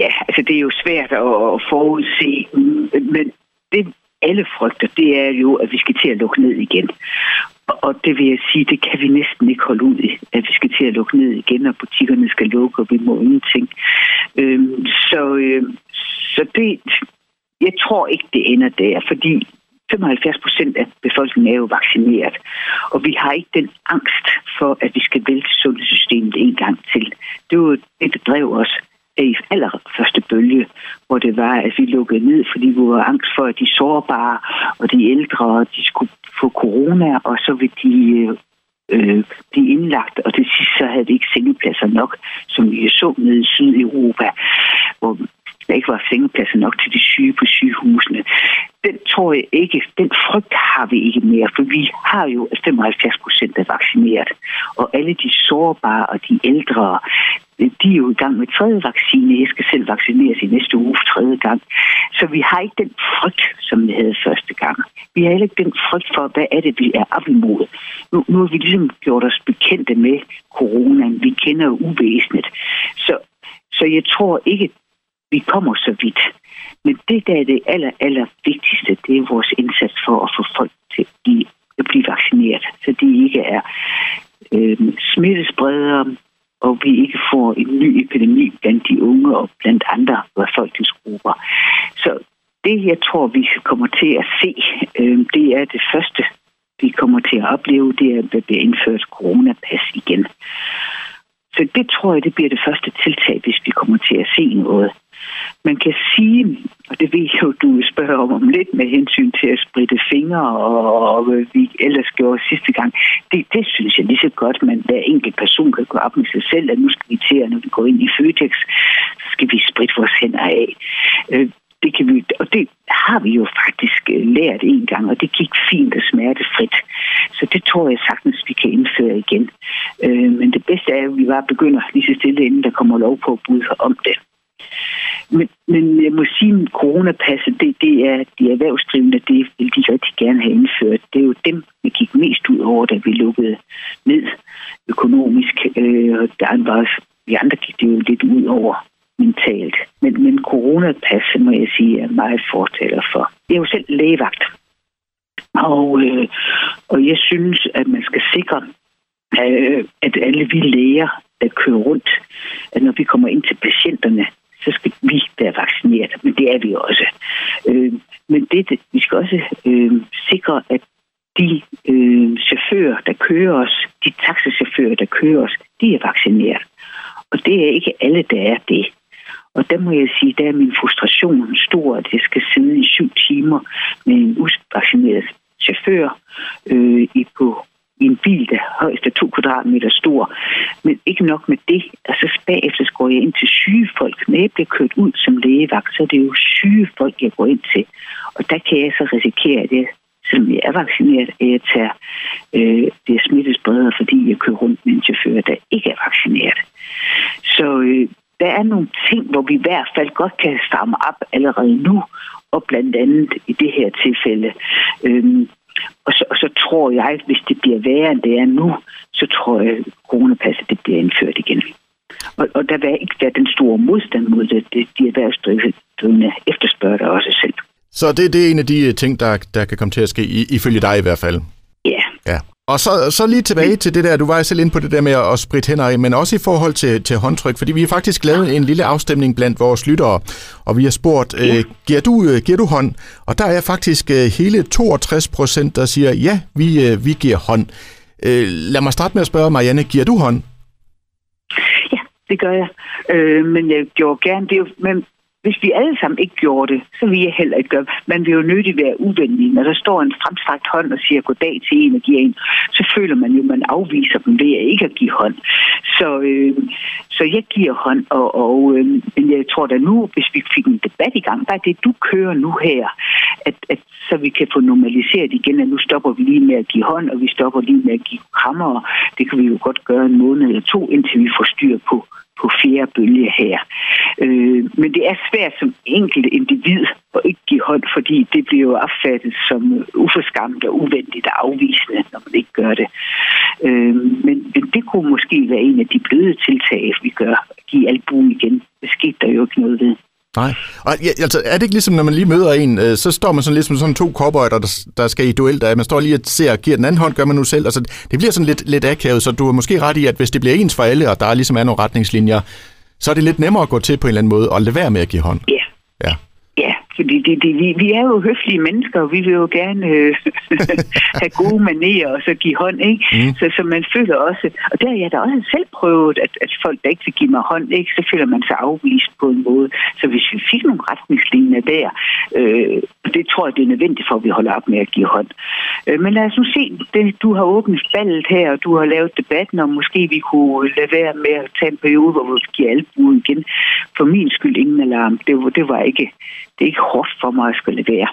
Ja, altså det er jo svært at forudse, men det alle frygter, det er jo, at vi skal til at lukke ned igen. Og det vil jeg sige, det kan vi næsten ikke holde ud i, at vi skal til at lukke ned igen, og butikkerne skal lukke, og vi må ingenting. Øhm, så, øh, så det, jeg tror ikke, det ender der, fordi 75 procent af befolkningen er jo vaccineret, og vi har ikke den angst for, at vi skal vælte sundhedssystemet en gang til. Det var det, der drev os i allerførste bølge, hvor det var, at vi lukkede ned, fordi vi var angst for, at de sårbare og de ældre, de skulle få corona, og så ville de øh, blive indlagt, og til sidst så havde vi ikke sengepladser nok, som vi så nede i Sydeuropa, hvor der ikke var sengepladser nok til de syge på sygehusene. Den tror jeg ikke, den frygt har vi ikke mere, for vi har jo 75 procent er vaccineret. Og alle de sårbare og de ældre, de er jo i gang med tredje vaccine. Jeg skal selv vaccineres i næste uge tredje gang. Så vi har ikke den frygt, som vi havde første gang. Vi har heller ikke den frygt for, hvad er det, vi er op imod. Nu, nu har vi ligesom gjort os bekendte med coronaen. Vi kender uvæsenet. Så, så jeg tror ikke, vi kommer så vidt. Men det, der er det aller, aller vigtigste, det er vores indsats for at få folk til at blive vaccineret, så de ikke er øh, smittespredere, og vi ikke får en ny epidemi blandt de unge og blandt andre befolkningsgrupper. Så det, jeg tror, vi kommer til at se, øh, det er det første, vi kommer til at opleve, det er, at der bliver indført coronapas igen. Så det tror jeg, det bliver det første tiltag, hvis vi kommer til at se noget. Man kan sige, og det ved jeg jo, du spørger om, om lidt med hensyn til at spritte fingre, og, og hvad vi ellers gjorde sidste gang, det, det synes jeg lige så godt, man hver enkelt person kan gå op med sig selv, at nu skal vi til, at når vi går ind i Føtex, så skal vi spritte vores hænder af. Øh, det kan vi, og det har vi jo faktisk øh, lært en gang, og det gik fint og smertefrit. Så det tror jeg sagtens, vi kan indføre igen. Øh, men det bedste er, at vi bare begynder lige så stille, inden der kommer lov på at bud om det. Men, men jeg må sige, at coronapasset, det, det er de erhvervsdrivende, det vil de rigtig gerne have indført. Det er jo dem, vi gik mest ud over, da vi lukkede ned økonomisk. Øh, der var, vi andre gik det jo lidt ud over mentalt. Men, men coronapasset, må jeg sige, er meget fortaler for. Jeg er jo selv lægevagt. Og, øh, og jeg synes, at man skal sikre, øh, at alle vi læger, der kører rundt, at når vi kommer ind til patienterne, så skal vi være vaccineret, men det er vi også. Øh, men det, vi skal også øh, sikre, at de øh, chauffører, der kører os, de taxichauffører, der kører os, de er vaccineret. Og det er ikke alle, der er det. Og der må jeg sige, der er min frustration stor, at jeg skal sidde i syv timer med en usvaccineret chauffør øh, i på i en bil, der højst er to kvadratmeter stor. Men ikke nok med det. Altså bagefter går jeg ind til syge folk. Når jeg bliver kørt ud som lægevagt, så er det jo syge folk, jeg går ind til. Og der kan jeg så risikere, at jeg, selvom jeg er vaccineret, at jeg tager øh, det smittespredere, fordi jeg kører rundt med en chauffør, der ikke er vaccineret. Så øh, der er nogle ting, hvor vi i hvert fald godt kan stramme op allerede nu, og blandt andet i det her tilfælde. Øhm, og så, og så tror jeg, hvis det bliver værre, end det er nu, så tror jeg, at coronapasset det bliver indført igen. Og, og der vil ikke være den store modstand mod det. det de erhvervsdrivende efterspørger det også selv. Så det, det er en af de øh, ting, der, der kan komme til at ske, ifølge dig i hvert fald? Og så, så lige tilbage til det der, du var selv inde på det der med at spritte hænder af, men også i forhold til, til håndtryk, fordi vi har faktisk lavet en lille afstemning blandt vores lyttere, og vi har spurgt, ja. øh, giver, du, øh, giver du hånd? Og der er faktisk øh, hele 62 procent, der siger, ja, vi, øh, vi giver hånd. Øh, lad mig starte med at spørge, Marianne, giver du hånd? Ja, det gør jeg. Øh, men jeg gjorde gerne det. Men hvis vi alle sammen ikke gjorde det, så ville jeg heller ikke gøre Man vil jo nødig være uvenlig. Når der står en fremstrakt hånd og siger goddag til en og giver en, så føler man jo, at man afviser dem ved at ikke at give hånd. Så, øh, så jeg giver hånd, og, og øh, men jeg tror da nu, hvis vi fik en debat i gang, bare det du kører nu her, at, at så vi kan få normaliseret igen, at nu stopper vi lige med at give hånd, og vi stopper lige med at give krammer. Det kan vi jo godt gøre en måned eller to, indtil vi får styr på på fjerde bølge her. Øh, men det er svært som enkelt individ at ikke give hånd, fordi det bliver jo opfattet som uforskamt og uvenligt og afvisende, når man ikke gør det. Øh, men, men det kunne måske være en af de bløde tiltag, vi gør. Give albuen igen, det skete der jo ikke noget ved. Nej. Og, ja, altså, er det ikke ligesom, når man lige møder en, øh, så står man sådan lidt som sådan to cowboyer, der, der skal i duel, der man står lige og ser, giver den anden hånd, gør man nu selv. Altså, det bliver sådan lidt, lidt akavet, så du er måske ret i, at hvis det bliver ens for alle, og der ligesom er nogle retningslinjer, så er det lidt nemmere at gå til på en eller anden måde og lade være med at give hånd. Ja. Fordi det, det, vi, vi er jo høflige mennesker, og vi vil jo gerne øh, have gode manerer og så give hånd, ikke? Mm. Så, så man føler også, og der er jeg da også selv prøvet, at, at folk, der ikke vil give mig hånd, ikke, så føler man sig afvist på en måde. Så hvis vi fik nogle retningslinjer der, øh, det tror jeg, det er nødvendigt for, at vi holder op med at give hånd. Øh, men lad os nu se, det, du har åbnet ballet her, og du har lavet debatten om, måske vi kunne lade være med at tage en periode, hvor vi giver albu igen. For min skyld ingen alarm. Det, det var ikke det er ikke hårdt for mig at skulle levere.